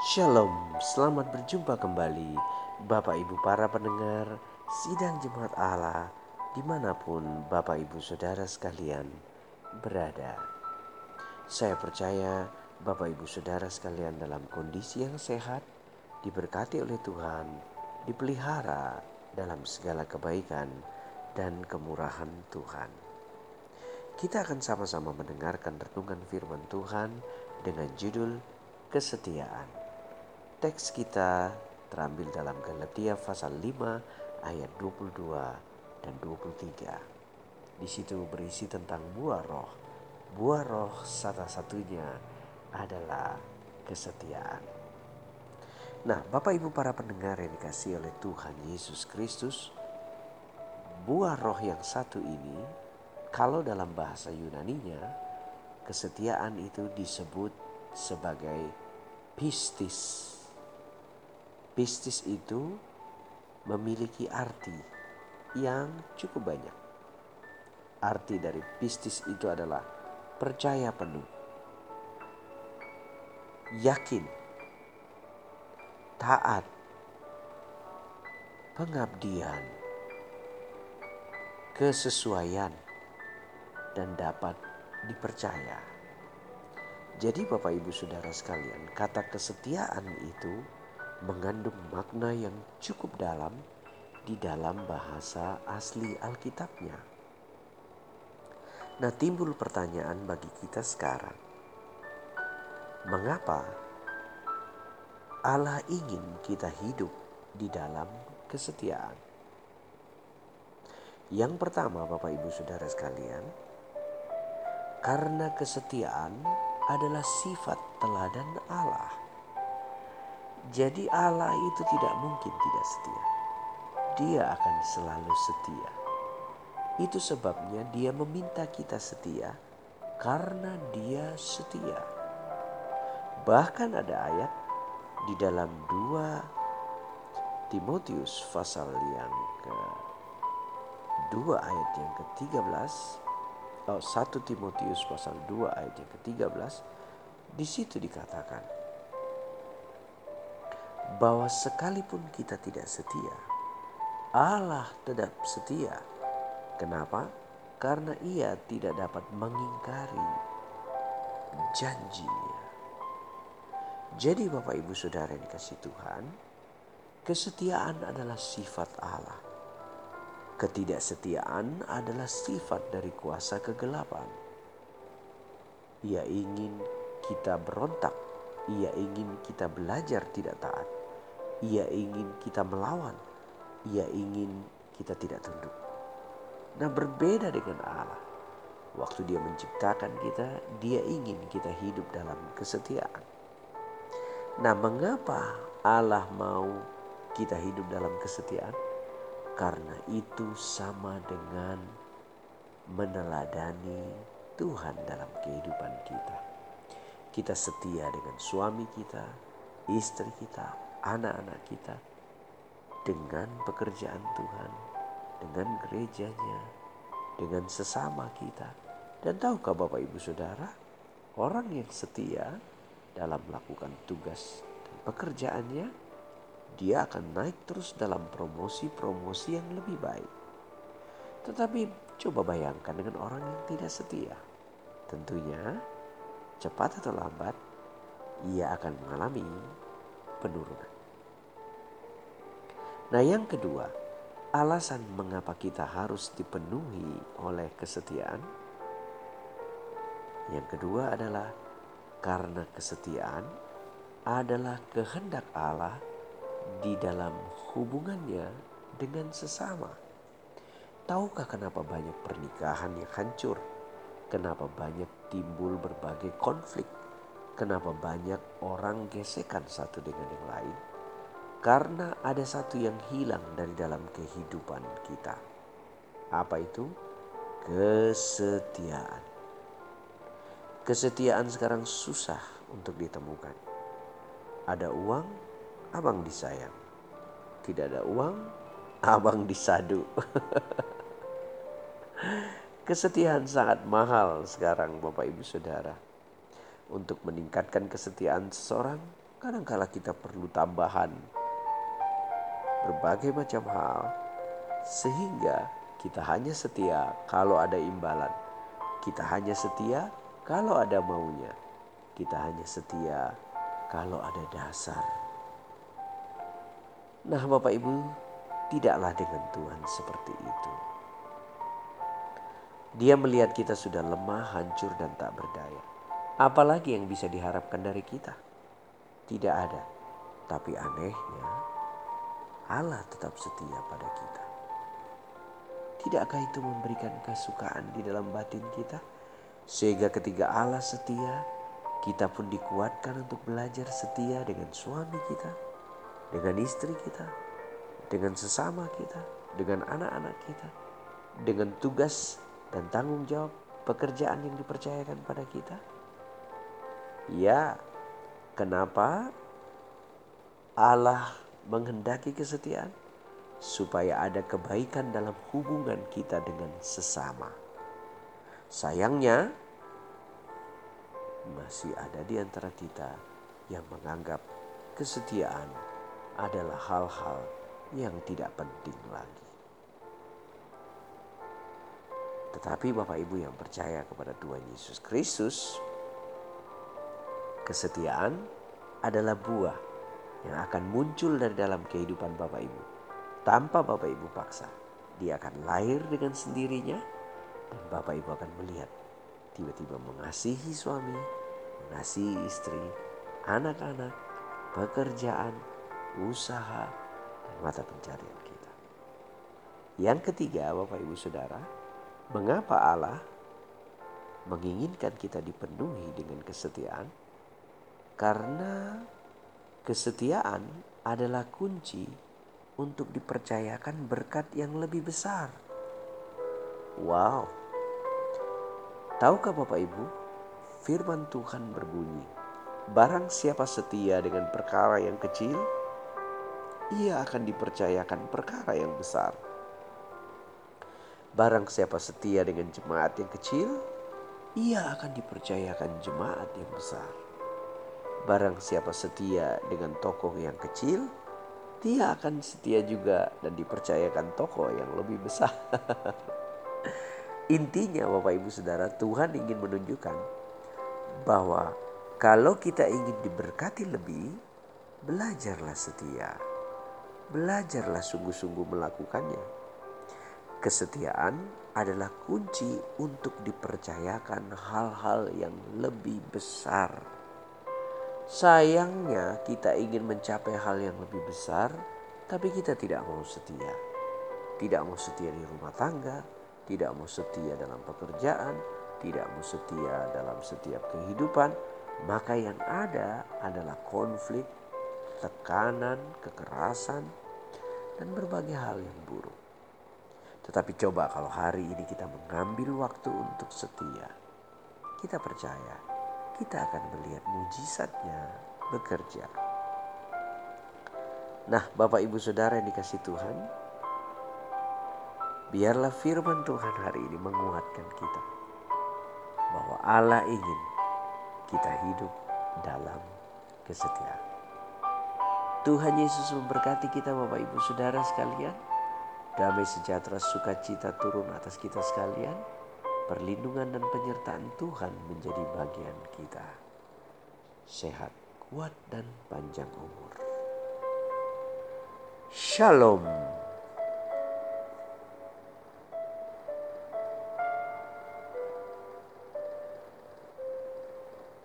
Shalom, selamat berjumpa kembali Bapak Ibu para pendengar Sidang Jemaat Allah di mana pun Bapak Ibu Saudara sekalian berada. Saya percaya Bapak Ibu Saudara sekalian dalam kondisi yang sehat, diberkati oleh Tuhan, dipelihara dalam segala kebaikan dan kemurahan Tuhan. Kita akan sama-sama mendengarkan renungan firman Tuhan dengan judul kesetiaan. Teks kita terambil dalam Galatia pasal 5 ayat 22 dan 23. Di situ berisi tentang buah roh. Buah roh satu-satunya adalah kesetiaan. Nah, Bapak Ibu para pendengar yang dikasih oleh Tuhan Yesus Kristus, buah roh yang satu ini kalau dalam bahasa Yunaninya kesetiaan itu disebut sebagai pistis Pistis itu memiliki arti yang cukup banyak. Arti dari pistis itu adalah percaya penuh, yakin, taat, pengabdian, kesesuaian, dan dapat dipercaya. Jadi, Bapak Ibu Saudara sekalian, kata kesetiaan itu mengandung makna yang cukup dalam di dalam bahasa asli Alkitabnya. Nah, timbul pertanyaan bagi kita sekarang. Mengapa Allah ingin kita hidup di dalam kesetiaan? Yang pertama, Bapak Ibu Saudara sekalian, karena kesetiaan adalah sifat teladan Allah. Jadi Allah itu tidak mungkin tidak setia. Dia akan selalu setia. Itu sebabnya dia meminta kita setia karena dia setia. Bahkan ada ayat di dalam 2 Timotius pasal yang ke 2 ayat yang ke-13 oh, 1 Timotius pasal 2 ayat yang ke-13 di situ dikatakan bahwa sekalipun kita tidak setia, Allah tetap setia. Kenapa? Karena ia tidak dapat mengingkari janjinya. Jadi Bapak Ibu Saudara yang dikasih Tuhan, kesetiaan adalah sifat Allah. Ketidaksetiaan adalah sifat dari kuasa kegelapan. Ia ingin kita berontak, ia ingin kita belajar tidak taat ia ingin kita melawan. Ia ingin kita tidak tunduk. Nah berbeda dengan Allah. Waktu dia menciptakan kita, dia ingin kita hidup dalam kesetiaan. Nah mengapa Allah mau kita hidup dalam kesetiaan? Karena itu sama dengan meneladani Tuhan dalam kehidupan kita. Kita setia dengan suami kita, istri kita, anak-anak kita dengan pekerjaan Tuhan, dengan gerejanya, dengan sesama kita. Dan tahukah Bapak Ibu Saudara, orang yang setia dalam melakukan tugas dan pekerjaannya, dia akan naik terus dalam promosi-promosi yang lebih baik. Tetapi coba bayangkan dengan orang yang tidak setia. Tentunya cepat atau lambat ia akan mengalami penurunan. Nah, yang kedua, alasan mengapa kita harus dipenuhi oleh kesetiaan. Yang kedua adalah karena kesetiaan adalah kehendak Allah di dalam hubungannya dengan sesama. Tahukah kenapa banyak pernikahan yang hancur? Kenapa banyak timbul berbagai konflik? Kenapa banyak orang gesekan satu dengan yang lain? Karena ada satu yang hilang dari dalam kehidupan kita. Apa itu? Kesetiaan. Kesetiaan sekarang susah untuk ditemukan. Ada uang, abang disayang. Tidak ada uang, abang disadu. Kesetiaan sangat mahal sekarang Bapak Ibu Saudara untuk meningkatkan kesetiaan seseorang Kadangkala kita perlu tambahan berbagai macam hal sehingga kita hanya setia kalau ada imbalan. Kita hanya setia kalau ada maunya. Kita hanya setia kalau ada dasar. Nah, Bapak Ibu, tidaklah dengan Tuhan seperti itu. Dia melihat kita sudah lemah, hancur, dan tak berdaya. Apalagi yang bisa diharapkan dari kita? Tidak ada. Tapi anehnya, Allah tetap setia pada kita. Tidakkah itu memberikan kesukaan di dalam batin kita? Sehingga ketika Allah setia, kita pun dikuatkan untuk belajar setia dengan suami kita, dengan istri kita, dengan sesama kita, dengan anak-anak kita, dengan tugas dan tanggung jawab pekerjaan yang dipercayakan pada kita. Ya, kenapa Allah menghendaki kesetiaan? supaya ada kebaikan dalam hubungan kita dengan sesama. Sayangnya, masih ada di antara kita yang menganggap kesetiaan adalah hal-hal yang tidak penting lagi. Tetapi Bapak Ibu yang percaya kepada Tuhan Yesus Kristus, kesetiaan adalah buah yang akan muncul dari dalam kehidupan Bapak Ibu tanpa Bapak Ibu paksa. Dia akan lahir dengan sendirinya dan Bapak Ibu akan melihat tiba-tiba mengasihi suami, mengasihi istri, anak-anak, pekerjaan, usaha, dan mata pencarian kita. Yang ketiga Bapak Ibu Saudara, mengapa Allah menginginkan kita dipenuhi dengan kesetiaan? Karena kesetiaan adalah kunci untuk dipercayakan berkat yang lebih besar. Wow. Tahukah Bapak Ibu, firman Tuhan berbunyi, barang siapa setia dengan perkara yang kecil, ia akan dipercayakan perkara yang besar. Barang siapa setia dengan jemaat yang kecil, ia akan dipercayakan jemaat yang besar. Barang siapa setia dengan tokoh yang kecil, dia akan setia juga dan dipercayakan toko yang lebih besar. Intinya Bapak Ibu Saudara Tuhan ingin menunjukkan bahwa kalau kita ingin diberkati lebih, belajarlah setia. Belajarlah sungguh-sungguh melakukannya. Kesetiaan adalah kunci untuk dipercayakan hal-hal yang lebih besar Sayangnya kita ingin mencapai hal yang lebih besar, tapi kita tidak mau setia. Tidak mau setia di rumah tangga, tidak mau setia dalam pekerjaan, tidak mau setia dalam setiap kehidupan. Maka yang ada adalah konflik, tekanan, kekerasan, dan berbagai hal yang buruk. Tetapi coba kalau hari ini kita mengambil waktu untuk setia. Kita percaya kita akan melihat mujizatnya bekerja. Nah, Bapak Ibu Saudara yang dikasih Tuhan, biarlah firman Tuhan hari ini menguatkan kita bahwa Allah ingin kita hidup dalam kesetiaan. Tuhan Yesus memberkati kita Bapak Ibu Saudara sekalian. Damai sejahtera sukacita turun atas kita sekalian perlindungan dan penyertaan Tuhan menjadi bagian kita. Sehat, kuat, dan panjang umur. Shalom.